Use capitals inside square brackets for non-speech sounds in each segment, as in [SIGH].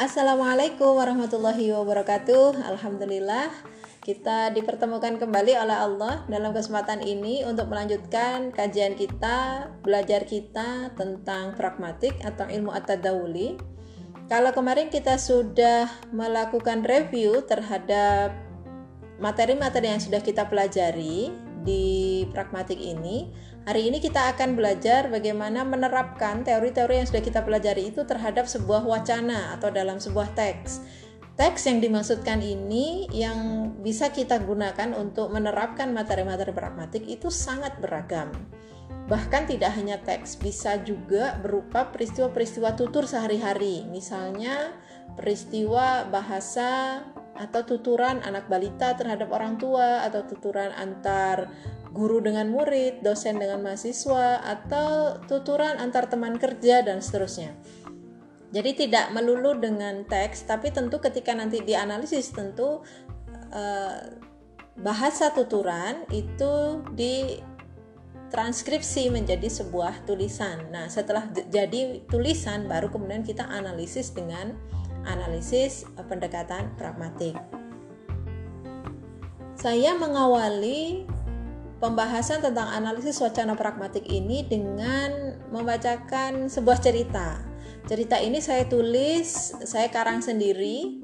Assalamualaikum warahmatullahi wabarakatuh. Alhamdulillah kita dipertemukan kembali oleh Allah dalam kesempatan ini untuk melanjutkan kajian kita, belajar kita tentang pragmatik atau ilmu at-tadawuli. Kalau kemarin kita sudah melakukan review terhadap materi-materi yang sudah kita pelajari di pragmatik ini, Hari ini kita akan belajar bagaimana menerapkan teori-teori yang sudah kita pelajari itu terhadap sebuah wacana atau dalam sebuah teks. Teks yang dimaksudkan ini yang bisa kita gunakan untuk menerapkan materi-materi pragmatik itu sangat beragam. Bahkan tidak hanya teks, bisa juga berupa peristiwa-peristiwa tutur sehari-hari. Misalnya peristiwa bahasa atau tuturan anak balita terhadap orang tua atau tuturan antar guru dengan murid, dosen dengan mahasiswa, atau tuturan antar teman kerja, dan seterusnya. Jadi tidak melulu dengan teks, tapi tentu ketika nanti dianalisis tentu eh, bahasa tuturan itu di transkripsi menjadi sebuah tulisan. Nah, setelah jadi tulisan baru kemudian kita analisis dengan analisis pendekatan pragmatik. Saya mengawali pembahasan tentang analisis wacana pragmatik ini dengan membacakan sebuah cerita. Cerita ini saya tulis, saya karang sendiri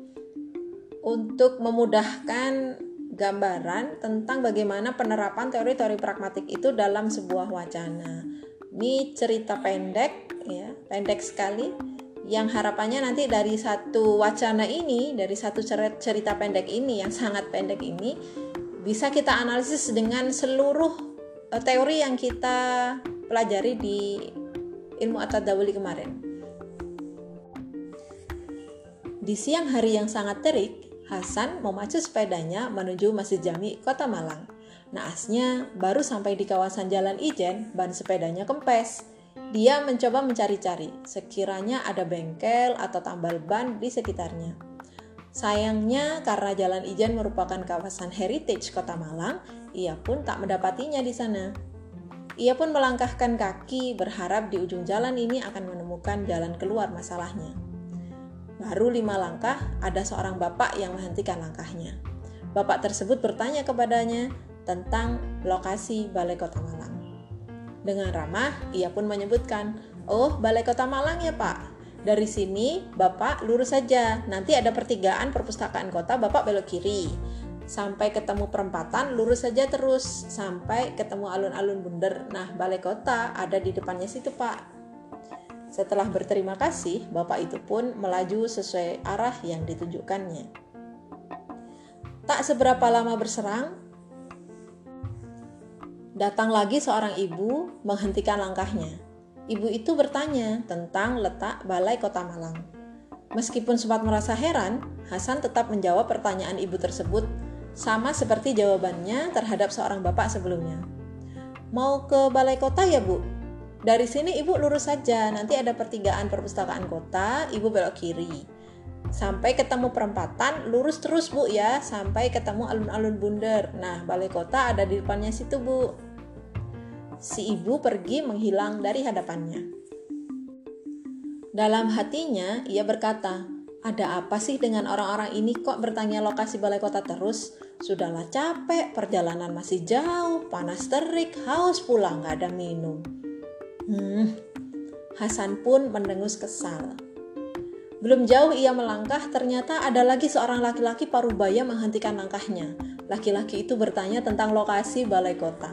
untuk memudahkan gambaran tentang bagaimana penerapan teori-teori pragmatik itu dalam sebuah wacana. Ini cerita pendek ya, pendek sekali yang harapannya nanti dari satu wacana ini, dari satu cerita pendek ini yang sangat pendek ini bisa kita analisis dengan seluruh uh, teori yang kita pelajari di ilmu at-tadawuli kemarin. Di siang hari yang sangat terik, Hasan memacu sepedanya menuju Masjid Jami, Kota Malang. Naasnya baru sampai di kawasan Jalan Ijen, ban sepedanya kempes. Dia mencoba mencari-cari, sekiranya ada bengkel atau tambal ban di sekitarnya. Sayangnya karena Jalan Ijen merupakan kawasan heritage Kota Malang, ia pun tak mendapatinya di sana. Ia pun melangkahkan kaki berharap di ujung jalan ini akan menemukan jalan keluar masalahnya. Baru lima langkah, ada seorang bapak yang menghentikan langkahnya. Bapak tersebut bertanya kepadanya tentang lokasi Balai Kota Malang. Dengan ramah, ia pun menyebutkan, "Oh, Balai Kota Malang ya, Pak dari sini Bapak lurus saja. Nanti ada pertigaan perpustakaan kota, Bapak belok kiri. Sampai ketemu perempatan, lurus saja terus sampai ketemu alun-alun bunder. Nah, balai kota ada di depannya situ, Pak. Setelah berterima kasih, Bapak itu pun melaju sesuai arah yang ditunjukkannya. Tak seberapa lama berserang, datang lagi seorang ibu menghentikan langkahnya. Ibu itu bertanya tentang letak balai kota Malang. Meskipun sempat merasa heran, Hasan tetap menjawab pertanyaan ibu tersebut sama seperti jawabannya terhadap seorang bapak sebelumnya. Mau ke balai kota ya bu? Dari sini ibu lurus saja, nanti ada pertigaan perpustakaan kota, ibu belok kiri. Sampai ketemu perempatan, lurus terus bu ya, sampai ketemu alun-alun bunder. Nah, balai kota ada di depannya situ bu si ibu pergi menghilang dari hadapannya. Dalam hatinya, ia berkata, "Ada apa sih dengan orang-orang ini kok bertanya lokasi balai kota terus? Sudahlah capek, perjalanan masih jauh, panas terik, haus pula nggak ada minum." Hmm, Hasan pun mendengus kesal. Belum jauh ia melangkah, ternyata ada lagi seorang laki-laki parubaya menghentikan langkahnya. Laki-laki itu bertanya tentang lokasi balai kota.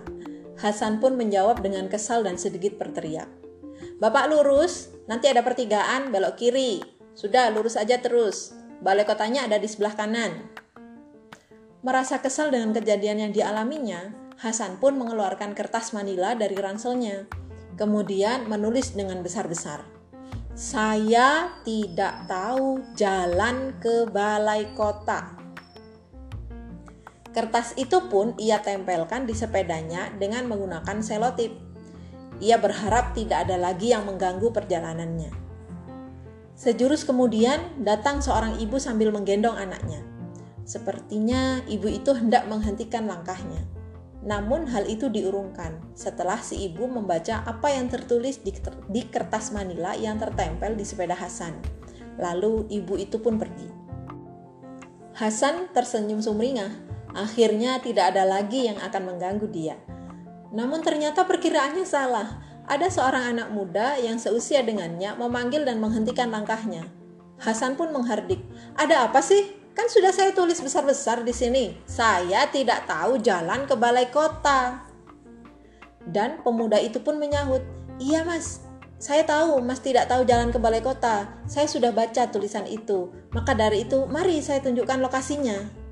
Hasan pun menjawab dengan kesal dan sedikit berteriak. Bapak lurus, nanti ada pertigaan, belok kiri. Sudah, lurus aja terus. Balai kotanya ada di sebelah kanan. Merasa kesal dengan kejadian yang dialaminya, Hasan pun mengeluarkan kertas manila dari ranselnya. Kemudian menulis dengan besar-besar. Saya tidak tahu jalan ke balai kota. Kertas itu pun ia tempelkan di sepedanya dengan menggunakan selotip. Ia berharap tidak ada lagi yang mengganggu perjalanannya. Sejurus kemudian datang seorang ibu sambil menggendong anaknya. Sepertinya ibu itu hendak menghentikan langkahnya. Namun hal itu diurungkan setelah si ibu membaca apa yang tertulis di, kertas manila yang tertempel di sepeda Hasan. Lalu ibu itu pun pergi. Hasan tersenyum sumringah. Akhirnya tidak ada lagi yang akan mengganggu dia. Namun ternyata perkiraannya salah. Ada seorang anak muda yang seusia dengannya memanggil dan menghentikan langkahnya. Hasan pun menghardik. Ada apa sih? Kan sudah saya tulis besar-besar di sini. Saya tidak tahu jalan ke balai kota. Dan pemuda itu pun menyahut, "Iya, Mas. Saya tahu Mas tidak tahu jalan ke balai kota. Saya sudah baca tulisan itu. Maka dari itu, mari saya tunjukkan lokasinya.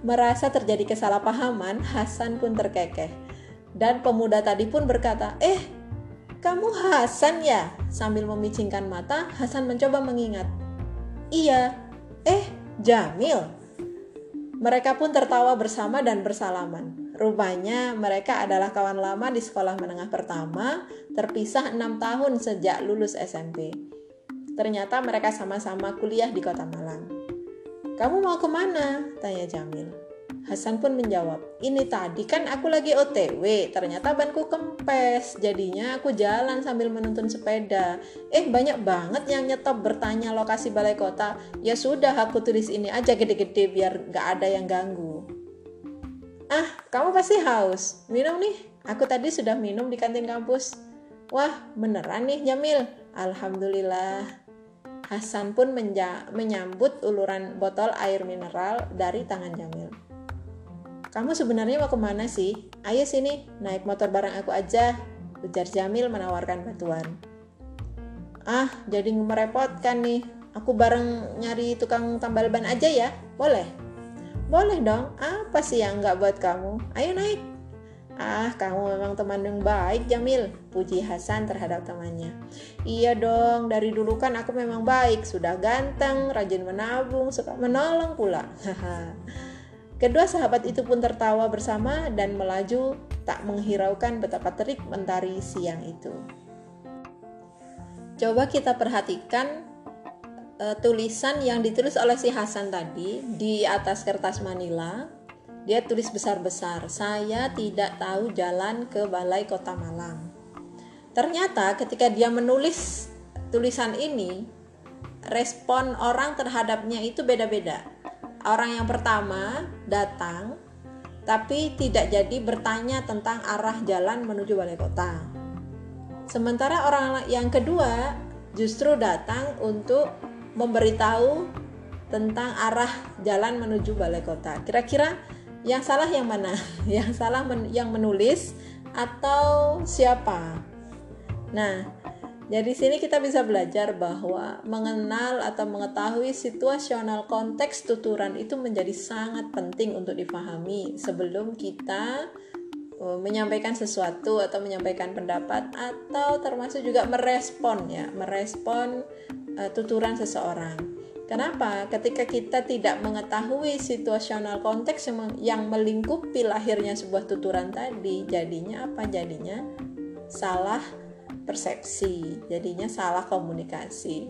Merasa terjadi kesalahpahaman, Hasan pun terkekeh. Dan pemuda tadi pun berkata, "Eh, kamu Hasan ya?" Sambil memicingkan mata, Hasan mencoba mengingat. "Iya." "Eh, Jamil." Mereka pun tertawa bersama dan bersalaman. Rupanya mereka adalah kawan lama di sekolah menengah pertama, terpisah enam tahun sejak lulus SMP. Ternyata mereka sama-sama kuliah di kota Malang. Kamu mau ke mana? Tanya Jamil. Hasan pun menjawab, ini tadi kan aku lagi OTW, ternyata banku kempes, jadinya aku jalan sambil menuntun sepeda. Eh banyak banget yang nyetop bertanya lokasi balai kota, ya sudah aku tulis ini aja gede-gede biar gak ada yang ganggu. Ah, kamu pasti haus. Minum nih. Aku tadi sudah minum di kantin kampus. Wah, beneran nih Jamil. Alhamdulillah. Hasan pun menyambut uluran botol air mineral dari tangan Jamil. Kamu sebenarnya mau ke mana sih? Ayo sini, naik motor bareng aku aja. Ujar Jamil menawarkan bantuan. Ah, jadi merepotkan nih. Aku bareng nyari tukang tambal ban aja ya? Boleh? Boleh dong, apa sih yang nggak buat kamu? Ayo naik. Ah, kamu memang teman yang baik, Jamil. Puji Hasan terhadap temannya. Iya dong, dari dulu kan aku memang baik. Sudah ganteng, rajin menabung, suka menolong pula. Kedua sahabat itu pun tertawa bersama dan melaju tak menghiraukan betapa terik mentari siang itu. Coba kita perhatikan uh, tulisan yang ditulis oleh si Hasan tadi di atas kertas Manila. Dia tulis besar-besar, "Saya tidak tahu jalan ke Balai Kota Malang." Ternyata ketika dia menulis tulisan ini, respon orang terhadapnya itu beda-beda. Orang yang pertama datang tapi tidak jadi bertanya tentang arah jalan menuju balai kota. Sementara orang yang kedua justru datang untuk memberitahu tentang arah jalan menuju balai kota. Kira-kira yang salah yang mana? [LAUGHS] Yang salah men yang menulis atau siapa? Nah, dari sini kita bisa belajar bahwa mengenal atau mengetahui situasional konteks tuturan itu menjadi sangat penting untuk dipahami sebelum kita uh, menyampaikan sesuatu atau menyampaikan pendapat atau termasuk juga merespon ya, merespon uh, tuturan seseorang. Kenapa? Ketika kita tidak mengetahui situasional konteks yang, melingkupi lahirnya sebuah tuturan tadi, jadinya apa? Jadinya salah persepsi, jadinya salah komunikasi.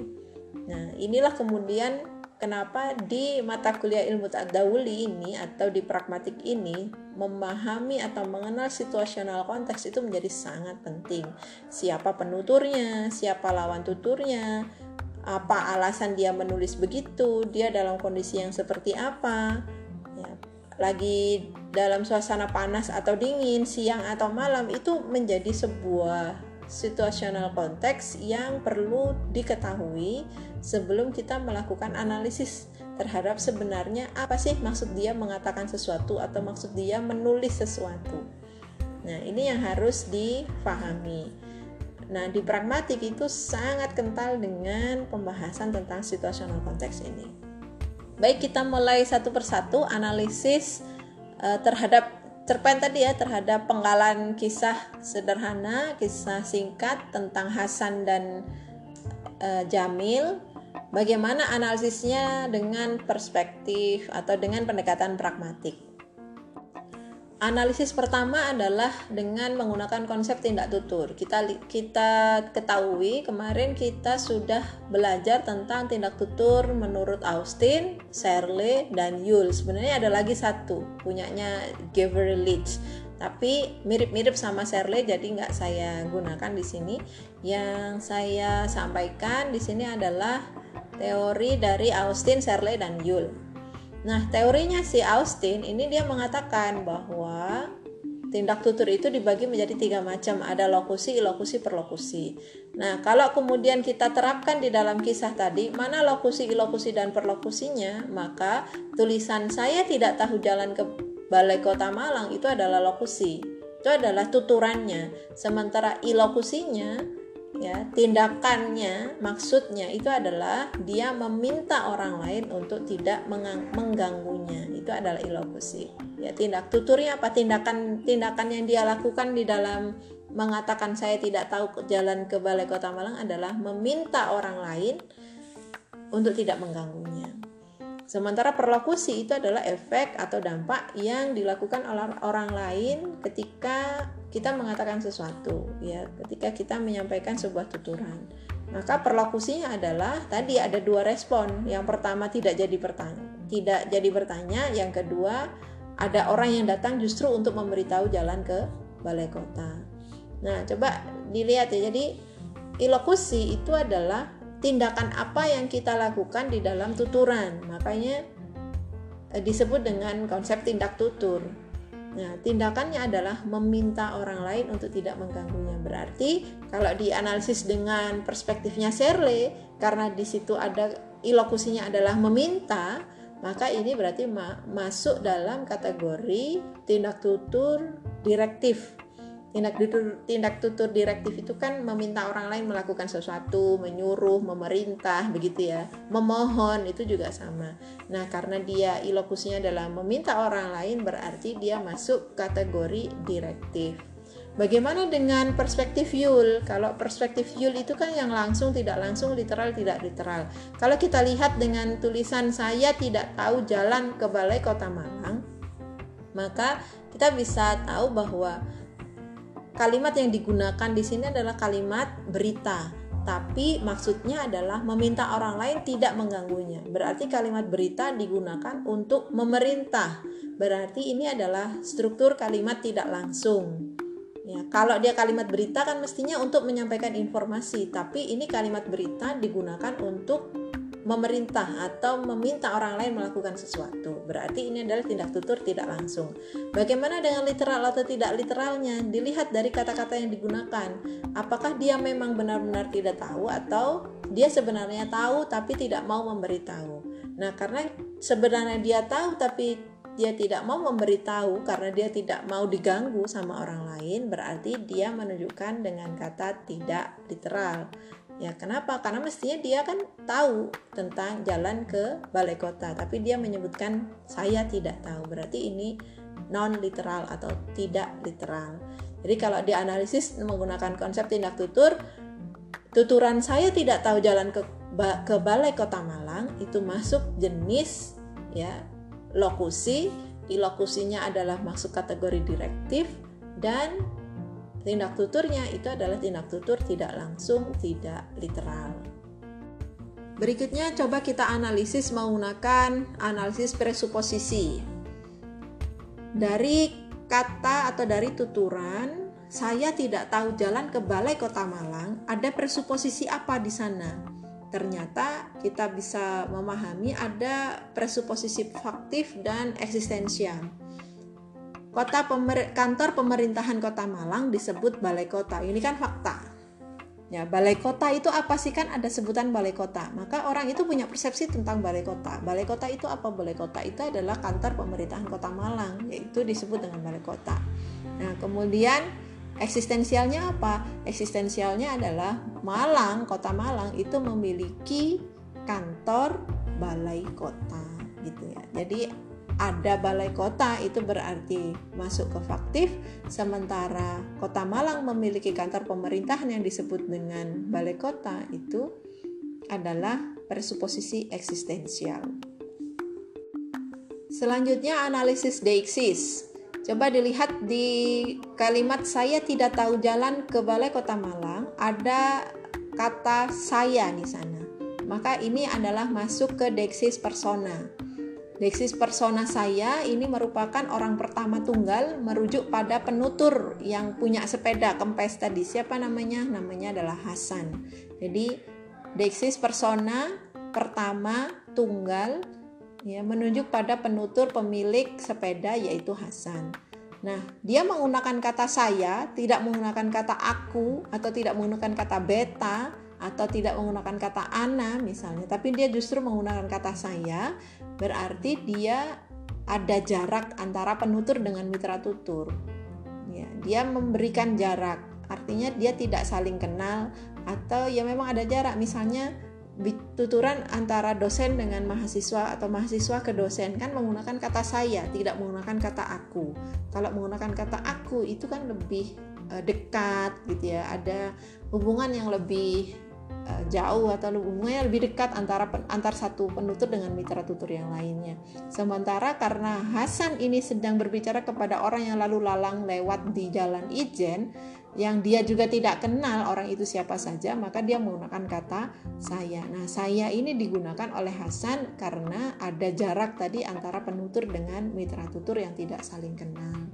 Nah, inilah kemudian kenapa di mata kuliah ilmu tadawuli ini atau di pragmatik ini memahami atau mengenal situasional konteks itu menjadi sangat penting. Siapa penuturnya, siapa lawan tuturnya, apa alasan dia menulis begitu, dia dalam kondisi yang seperti apa, ya, lagi dalam suasana panas atau dingin, siang atau malam itu menjadi sebuah situasional konteks yang perlu diketahui sebelum kita melakukan analisis terhadap sebenarnya apa sih maksud dia mengatakan sesuatu atau maksud dia menulis sesuatu. Nah, ini yang harus difahami. Nah, di pragmatik itu sangat kental dengan pembahasan tentang situasional konteks ini. Baik, kita mulai satu persatu analisis uh, terhadap cerpen tadi ya, terhadap penggalan kisah sederhana, kisah singkat tentang Hasan dan uh, Jamil. Bagaimana analisisnya dengan perspektif atau dengan pendekatan pragmatik. Analisis pertama adalah dengan menggunakan konsep tindak tutur. Kita kita ketahui kemarin kita sudah belajar tentang tindak tutur menurut Austin, Serle, dan Yule. Sebenarnya ada lagi satu punyanya Gavrilic. tapi mirip-mirip sama Shirley jadi nggak saya gunakan di sini. Yang saya sampaikan di sini adalah teori dari Austin, Shirley dan Yule. Nah, teorinya si Austin ini dia mengatakan bahwa tindak tutur itu dibagi menjadi tiga macam ada lokusi, ilokusi, perlokusi. Nah, kalau kemudian kita terapkan di dalam kisah tadi mana lokusi, ilokusi dan perlokusinya, maka tulisan saya tidak tahu jalan ke Balai Kota Malang itu adalah lokusi. Itu adalah tuturannya. Sementara ilokusinya ya, tindakannya, maksudnya itu adalah dia meminta orang lain untuk tidak mengganggunya. Itu adalah ilokusi. Ya, tindak tuturnya apa? Tindakan tindakan yang dia lakukan di dalam mengatakan saya tidak tahu jalan ke Balai Kota Malang adalah meminta orang lain untuk tidak mengganggunya. Sementara perlokusi itu adalah efek atau dampak yang dilakukan oleh orang lain ketika kita mengatakan sesuatu, ya, ketika kita menyampaikan sebuah tuturan. Maka perlokusinya adalah tadi ada dua respon. Yang pertama tidak jadi bertanya, tidak jadi bertanya, yang kedua ada orang yang datang justru untuk memberitahu jalan ke balai kota. Nah, coba dilihat ya. Jadi ilokusi itu adalah tindakan apa yang kita lakukan di dalam tuturan. Makanya eh, disebut dengan konsep tindak tutur. Nah, tindakannya adalah meminta orang lain untuk tidak mengganggunya. Berarti kalau dianalisis dengan perspektifnya Shirley, karena di situ ada ilokusinya adalah meminta, maka ini berarti ma masuk dalam kategori tindak tutur direktif tindak tutur tindak tutur direktif itu kan meminta orang lain melakukan sesuatu menyuruh memerintah begitu ya memohon itu juga sama nah karena dia ilokusinya adalah meminta orang lain berarti dia masuk kategori direktif Bagaimana dengan perspektif Yul? Kalau perspektif Yul itu kan yang langsung, tidak langsung, literal, tidak literal. Kalau kita lihat dengan tulisan saya tidak tahu jalan ke Balai Kota Malang, maka kita bisa tahu bahwa kalimat yang digunakan di sini adalah kalimat berita, tapi maksudnya adalah meminta orang lain tidak mengganggunya. Berarti kalimat berita digunakan untuk memerintah. Berarti ini adalah struktur kalimat tidak langsung. Ya, kalau dia kalimat berita kan mestinya untuk menyampaikan informasi, tapi ini kalimat berita digunakan untuk memerintah atau meminta orang lain melakukan sesuatu. Berarti ini adalah tindak tutur tidak langsung. Bagaimana dengan literal atau tidak literalnya? Dilihat dari kata-kata yang digunakan. Apakah dia memang benar-benar tidak tahu atau dia sebenarnya tahu tapi tidak mau memberitahu. Nah, karena sebenarnya dia tahu tapi dia tidak mau memberitahu karena dia tidak mau diganggu sama orang lain, berarti dia menunjukkan dengan kata tidak literal. Ya, kenapa? Karena mestinya dia kan tahu tentang jalan ke balai kota, tapi dia menyebutkan saya tidak tahu. Berarti ini non literal atau tidak literal. Jadi kalau dianalisis menggunakan konsep tindak tutur, tuturan saya tidak tahu jalan ke ke balai kota Malang itu masuk jenis ya lokusi, ilokusinya adalah masuk kategori direktif dan Tindak tuturnya itu adalah tindak tutur tidak langsung, tidak literal. Berikutnya coba kita analisis menggunakan analisis presuposisi. Dari kata atau dari tuturan, saya tidak tahu jalan ke Balai Kota Malang, ada presuposisi apa di sana? Ternyata kita bisa memahami ada presuposisi faktif dan eksistensial. Kota pemer kantor pemerintahan Kota Malang disebut Balai Kota. Ini kan fakta. Ya, balai kota itu apa sih kan ada sebutan balai kota. Maka orang itu punya persepsi tentang balai kota. Balai kota itu apa? Balai kota itu adalah kantor pemerintahan Kota Malang, yaitu disebut dengan balai kota. Nah, kemudian eksistensialnya apa? Eksistensialnya adalah Malang, Kota Malang itu memiliki kantor balai kota gitu ya. Jadi ada balai kota itu berarti masuk ke faktif sementara kota Malang memiliki kantor pemerintahan yang disebut dengan balai kota itu adalah presuposisi eksistensial. Selanjutnya analisis deiksis. Coba dilihat di kalimat saya tidak tahu jalan ke balai kota Malang. Ada kata saya di sana. Maka ini adalah masuk ke deiksis persona Deksis persona saya ini merupakan orang pertama tunggal merujuk pada penutur yang punya sepeda kempes tadi. Siapa namanya? Namanya adalah Hasan. Jadi deksis persona pertama tunggal ya menunjuk pada penutur pemilik sepeda yaitu Hasan. Nah, dia menggunakan kata saya, tidak menggunakan kata aku atau tidak menggunakan kata beta atau tidak menggunakan kata ana misalnya, tapi dia justru menggunakan kata saya, berarti dia ada jarak antara penutur dengan mitra tutur. Ya, dia memberikan jarak, artinya dia tidak saling kenal atau ya memang ada jarak. Misalnya tuturan antara dosen dengan mahasiswa atau mahasiswa ke dosen kan menggunakan kata saya, tidak menggunakan kata aku. Kalau menggunakan kata aku itu kan lebih uh, dekat gitu ya, ada hubungan yang lebih Eh, jauh atau hubungannya lebih dekat antara antar satu penutur dengan mitra tutur yang lainnya. Sementara karena Hasan ini sedang berbicara kepada orang yang lalu lalang lewat di jalan Ijen yang dia juga tidak kenal orang itu siapa saja, maka dia menggunakan kata saya. Nah, saya ini digunakan oleh Hasan karena ada jarak tadi antara penutur dengan mitra tutur yang tidak saling kenal.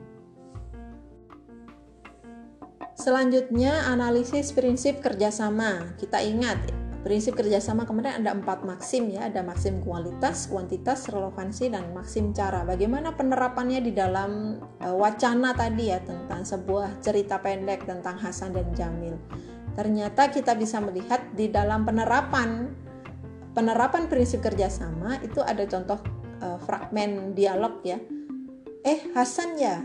Selanjutnya analisis prinsip kerjasama. Kita ingat prinsip kerjasama kemarin ada empat maksim ya, ada maksim kualitas, kuantitas, relevansi, dan maksim cara. Bagaimana penerapannya di dalam uh, wacana tadi ya tentang sebuah cerita pendek tentang Hasan dan Jamil. Ternyata kita bisa melihat di dalam penerapan penerapan prinsip kerjasama itu ada contoh uh, fragmen dialog ya. Eh Hasan ya,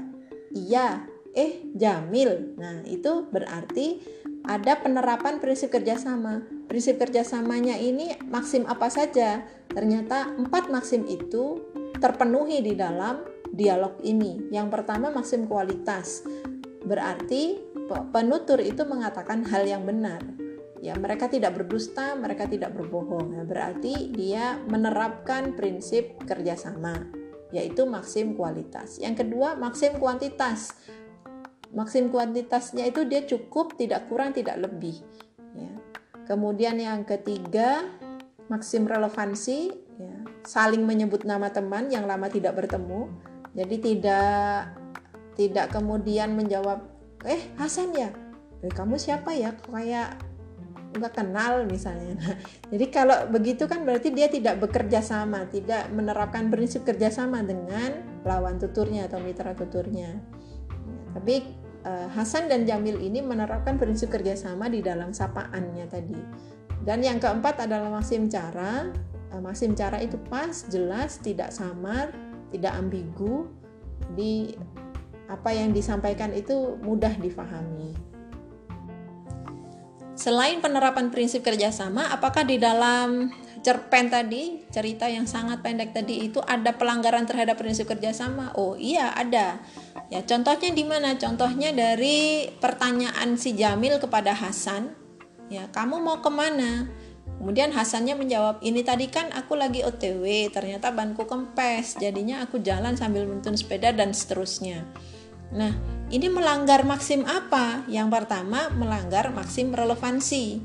iya eh Jamil. Nah, itu berarti ada penerapan prinsip kerjasama. Prinsip kerjasamanya ini maksim apa saja? Ternyata empat maksim itu terpenuhi di dalam dialog ini. Yang pertama maksim kualitas. Berarti penutur itu mengatakan hal yang benar. Ya, mereka tidak berdusta, mereka tidak berbohong. Ya, berarti dia menerapkan prinsip kerjasama, yaitu maksim kualitas. Yang kedua, maksim kuantitas maksim kuantitasnya itu dia cukup tidak kurang tidak lebih ya. kemudian yang ketiga maksim relevansi ya, saling menyebut nama teman yang lama tidak bertemu jadi tidak tidak kemudian menjawab eh Hasan ya eh, kamu siapa ya kok kayak nggak kenal misalnya. Nah, jadi kalau begitu kan berarti dia tidak bekerja sama, tidak menerapkan prinsip kerjasama dengan lawan tuturnya atau mitra tuturnya. Tapi uh, Hasan dan Jamil ini menerapkan prinsip kerjasama di dalam sapaannya tadi. Dan yang keempat adalah maksim cara. Uh, maksim cara itu pas, jelas, tidak samar, tidak ambigu. Di apa yang disampaikan itu mudah difahami. Selain penerapan prinsip kerjasama, apakah di dalam cerpen tadi, cerita yang sangat pendek tadi itu ada pelanggaran terhadap prinsip kerjasama? Oh iya ada. Ya contohnya di mana? Contohnya dari pertanyaan si Jamil kepada Hasan. Ya kamu mau ke mana? Kemudian Hasannya menjawab, ini tadi kan aku lagi OTW, ternyata banku kempes, jadinya aku jalan sambil menuntun sepeda dan seterusnya. Nah, ini melanggar maksim apa? Yang pertama, melanggar maksim relevansi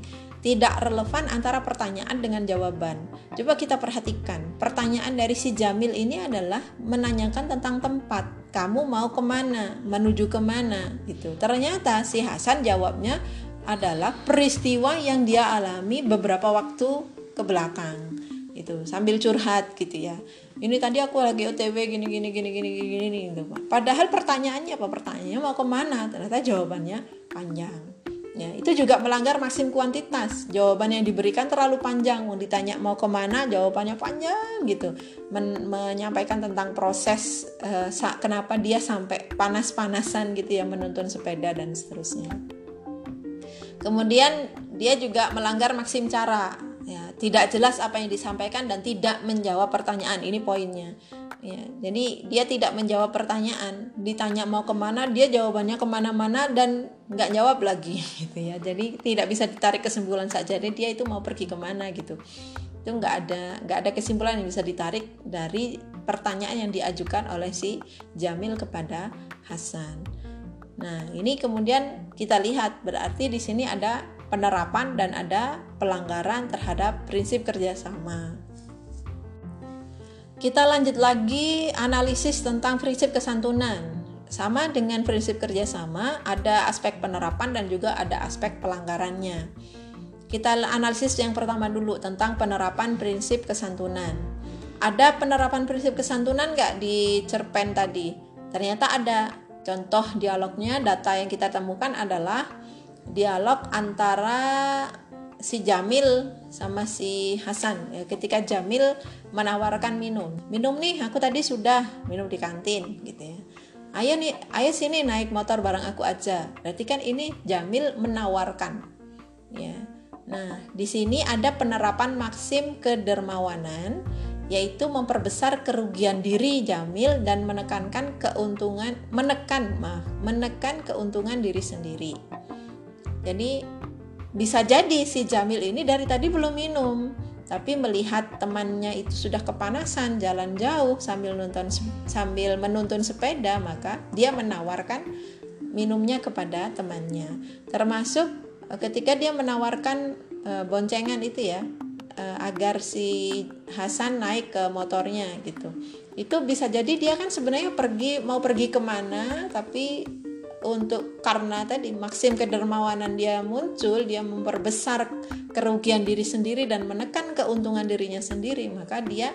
tidak relevan antara pertanyaan dengan jawaban. Coba kita perhatikan, pertanyaan dari si Jamil ini adalah menanyakan tentang tempat. Kamu mau ke mana? Menuju ke mana? Gitu. Ternyata si Hasan jawabnya adalah peristiwa yang dia alami beberapa waktu ke belakang itu sambil curhat gitu ya ini tadi aku lagi OTW gini gini gini gini gini gini gitu padahal pertanyaannya apa pertanyaannya mau ke mana ternyata jawabannya panjang Ya, itu juga melanggar maksim kuantitas. Jawaban yang diberikan terlalu panjang. Mau ditanya mau ke mana, jawabannya panjang gitu. Men menyampaikan tentang proses uh, kenapa dia sampai panas-panasan gitu ya menuntun sepeda dan seterusnya. Kemudian dia juga melanggar maksim cara. Ya, tidak jelas apa yang disampaikan dan tidak menjawab pertanyaan. Ini poinnya ya jadi dia tidak menjawab pertanyaan. Ditanya mau ke mana dia jawabannya ke mana-mana dan nggak jawab lagi [LAUGHS] gitu ya. Jadi tidak bisa ditarik kesimpulan saja jadi dia itu mau pergi ke mana gitu. Itu nggak ada nggak ada kesimpulan yang bisa ditarik dari pertanyaan yang diajukan oleh si Jamil kepada Hasan. Nah ini kemudian kita lihat berarti di sini ada penerapan dan ada pelanggaran terhadap prinsip kerjasama kita lanjut lagi analisis tentang prinsip kesantunan. Sama dengan prinsip kerjasama, ada aspek penerapan dan juga ada aspek pelanggarannya. Kita analisis yang pertama dulu tentang penerapan prinsip kesantunan. Ada penerapan prinsip kesantunan nggak di cerpen tadi? Ternyata ada. Contoh dialognya, data yang kita temukan adalah dialog antara si Jamil sama si Hasan. Ya, ketika Jamil menawarkan minum. Minum nih aku tadi sudah minum di kantin gitu ya. Ayo nih ayo sini naik motor bareng aku aja. Berarti kan ini Jamil menawarkan ya. Nah di sini ada penerapan maksim kedermawanan yaitu memperbesar kerugian diri Jamil dan menekankan keuntungan menekan maaf menekan keuntungan diri sendiri. Jadi bisa jadi si Jamil ini dari tadi belum minum, tapi melihat temannya itu sudah kepanasan jalan jauh sambil nonton sambil menuntun sepeda, maka dia menawarkan minumnya kepada temannya. Termasuk e, ketika dia menawarkan e, boncengan itu ya, e, agar si Hasan naik ke motornya gitu. Itu bisa jadi dia kan sebenarnya pergi mau pergi ke mana, tapi untuk karena tadi maksim kedermawanan dia muncul, dia memperbesar kerugian diri sendiri dan menekan keuntungan dirinya sendiri, maka dia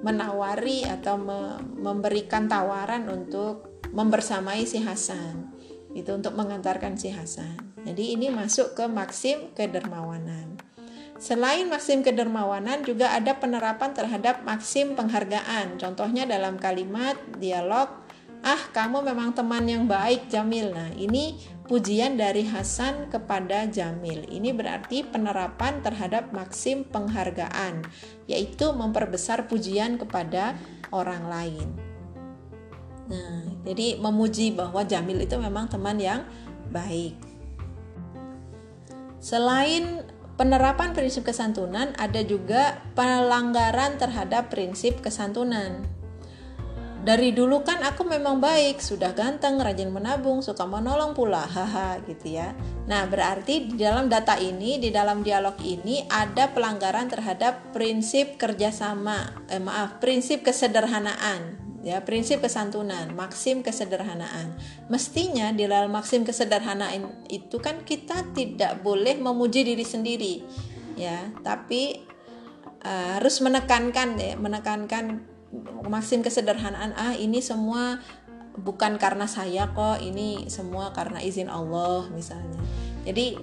menawari atau me memberikan tawaran untuk membersamai si Hasan. Itu untuk mengantarkan si Hasan. Jadi ini masuk ke maksim kedermawanan. Selain maksim kedermawanan juga ada penerapan terhadap maksim penghargaan. Contohnya dalam kalimat dialog ah kamu memang teman yang baik Jamil. Nah ini pujian dari Hasan kepada Jamil. Ini berarti penerapan terhadap maksim penghargaan, yaitu memperbesar pujian kepada orang lain. Nah, jadi memuji bahwa Jamil itu memang teman yang baik. Selain penerapan prinsip kesantunan, ada juga pelanggaran terhadap prinsip kesantunan dari dulu kan aku memang baik, sudah ganteng, rajin menabung, suka menolong pula, haha gitu ya. Nah, berarti di dalam data ini, di dalam dialog ini ada pelanggaran terhadap prinsip kerjasama, eh, maaf, prinsip kesederhanaan, ya, prinsip kesantunan, maksim kesederhanaan. Mestinya di dalam maksim kesederhanaan itu kan kita tidak boleh memuji diri sendiri, ya, tapi uh, harus menekankan ya, menekankan maksim kesederhanaan ah ini semua bukan karena saya kok ini semua karena izin Allah misalnya jadi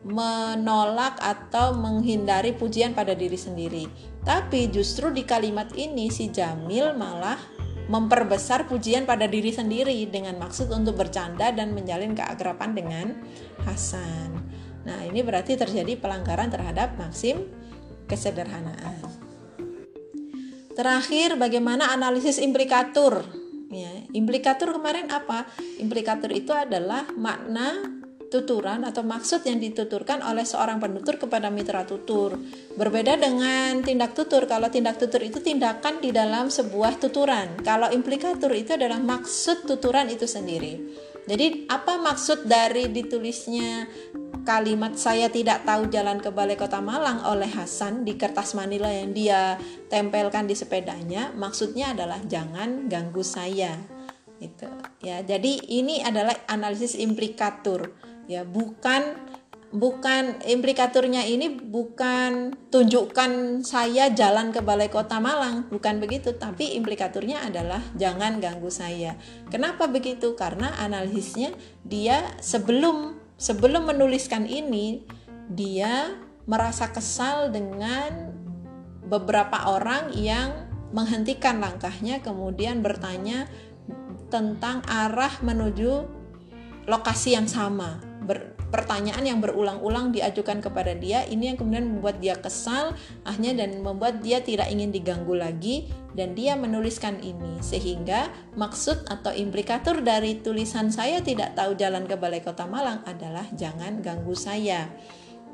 menolak atau menghindari pujian pada diri sendiri tapi justru di kalimat ini si Jamil malah memperbesar pujian pada diri sendiri dengan maksud untuk bercanda dan menjalin keakraban dengan Hasan. Nah, ini berarti terjadi pelanggaran terhadap maksim kesederhanaan. Terakhir, bagaimana analisis implikatur? Ya, implikatur kemarin apa? Implikatur itu adalah makna tuturan atau maksud yang dituturkan oleh seorang penutur kepada mitra tutur. Berbeda dengan tindak tutur, kalau tindak tutur itu tindakan di dalam sebuah tuturan. Kalau implikatur itu adalah maksud tuturan itu sendiri. Jadi apa maksud dari ditulisnya kalimat saya tidak tahu jalan ke Balai Kota Malang oleh Hasan di kertas manila yang dia tempelkan di sepedanya maksudnya adalah jangan ganggu saya. Itu ya. Jadi ini adalah analisis implikatur ya. Bukan bukan implikaturnya ini bukan tunjukkan saya jalan ke Balai Kota Malang bukan begitu. Tapi implikaturnya adalah jangan ganggu saya. Kenapa begitu? Karena analisisnya dia sebelum sebelum menuliskan ini dia merasa kesal dengan beberapa orang yang menghentikan langkahnya kemudian bertanya tentang arah menuju lokasi yang sama pertanyaan yang berulang-ulang diajukan kepada dia ini yang kemudian membuat dia kesal akhirnya dan membuat dia tidak ingin diganggu lagi dan dia menuliskan ini. Sehingga maksud atau implikator dari tulisan saya tidak tahu jalan ke balai kota Malang adalah jangan ganggu saya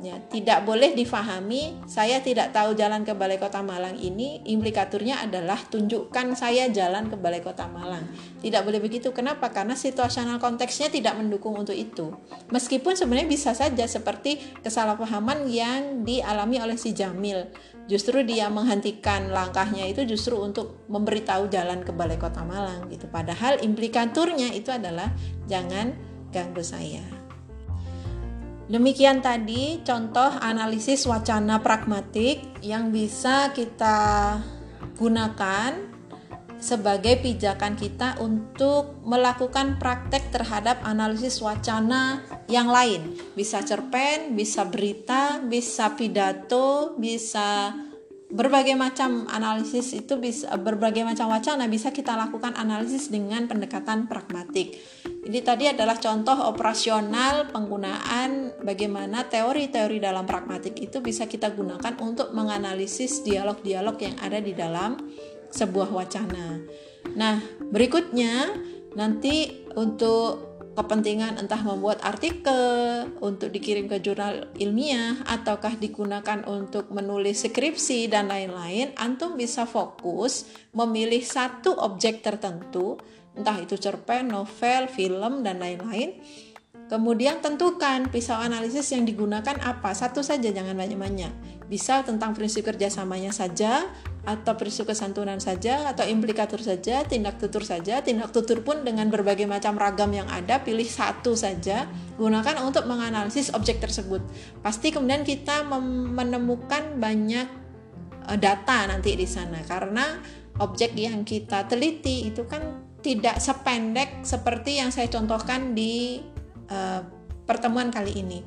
ya tidak boleh difahami saya tidak tahu jalan ke Balai Kota Malang ini implikaturnya adalah tunjukkan saya jalan ke Balai Kota Malang. Tidak boleh begitu. Kenapa? Karena situasional konteksnya tidak mendukung untuk itu. Meskipun sebenarnya bisa saja seperti kesalahpahaman yang dialami oleh si Jamil. Justru dia menghentikan langkahnya itu justru untuk memberitahu jalan ke Balai Kota Malang gitu. Padahal implikaturnya itu adalah jangan ganggu saya Demikian tadi contoh analisis wacana pragmatik yang bisa kita gunakan sebagai pijakan kita untuk melakukan praktek terhadap analisis wacana yang lain. Bisa cerpen, bisa berita, bisa pidato, bisa berbagai macam analisis itu bisa berbagai macam wacana bisa kita lakukan analisis dengan pendekatan pragmatik. Ini tadi adalah contoh operasional penggunaan bagaimana teori-teori dalam pragmatik itu bisa kita gunakan untuk menganalisis dialog-dialog yang ada di dalam sebuah wacana. Nah, berikutnya nanti untuk kepentingan entah membuat artikel untuk dikirim ke jurnal ilmiah ataukah digunakan untuk menulis skripsi dan lain-lain, antum bisa fokus memilih satu objek tertentu, entah itu cerpen, novel, film dan lain-lain. Kemudian tentukan pisau analisis yang digunakan apa, satu saja jangan banyak-banyak. Bisa tentang prinsip kerjasamanya saja, atau prinsip kesantunan saja atau implikator saja, tindak tutur saja. Tindak tutur pun dengan berbagai macam ragam yang ada, pilih satu saja, gunakan untuk menganalisis objek tersebut. Pasti kemudian kita menemukan banyak e, data nanti di sana karena objek yang kita teliti itu kan tidak sependek seperti yang saya contohkan di uh, pertemuan kali ini.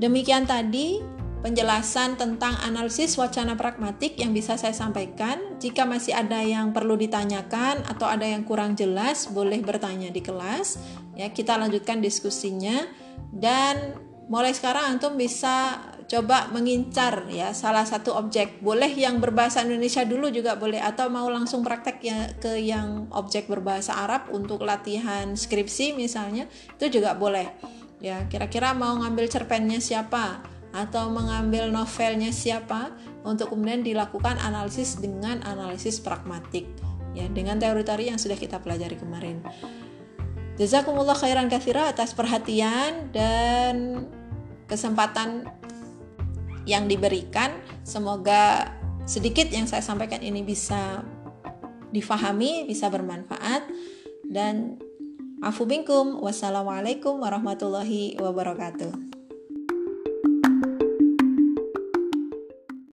Demikian tadi penjelasan tentang analisis wacana pragmatik yang bisa saya sampaikan. Jika masih ada yang perlu ditanyakan atau ada yang kurang jelas, boleh bertanya di kelas. Ya, kita lanjutkan diskusinya dan mulai sekarang antum bisa coba mengincar ya salah satu objek. Boleh yang berbahasa Indonesia dulu juga boleh atau mau langsung praktek ya ke yang objek berbahasa Arab untuk latihan skripsi misalnya, itu juga boleh. Ya, kira-kira mau ngambil cerpennya siapa? Atau mengambil novelnya siapa untuk kemudian dilakukan analisis dengan analisis pragmatik ya dengan teori-teori yang sudah kita pelajari kemarin. Jazakumullah khairan katsira atas perhatian dan kesempatan yang diberikan. Semoga sedikit yang saya sampaikan ini bisa difahami, bisa bermanfaat dan afu binkum. Wassalamualaikum warahmatullahi wabarakatuh.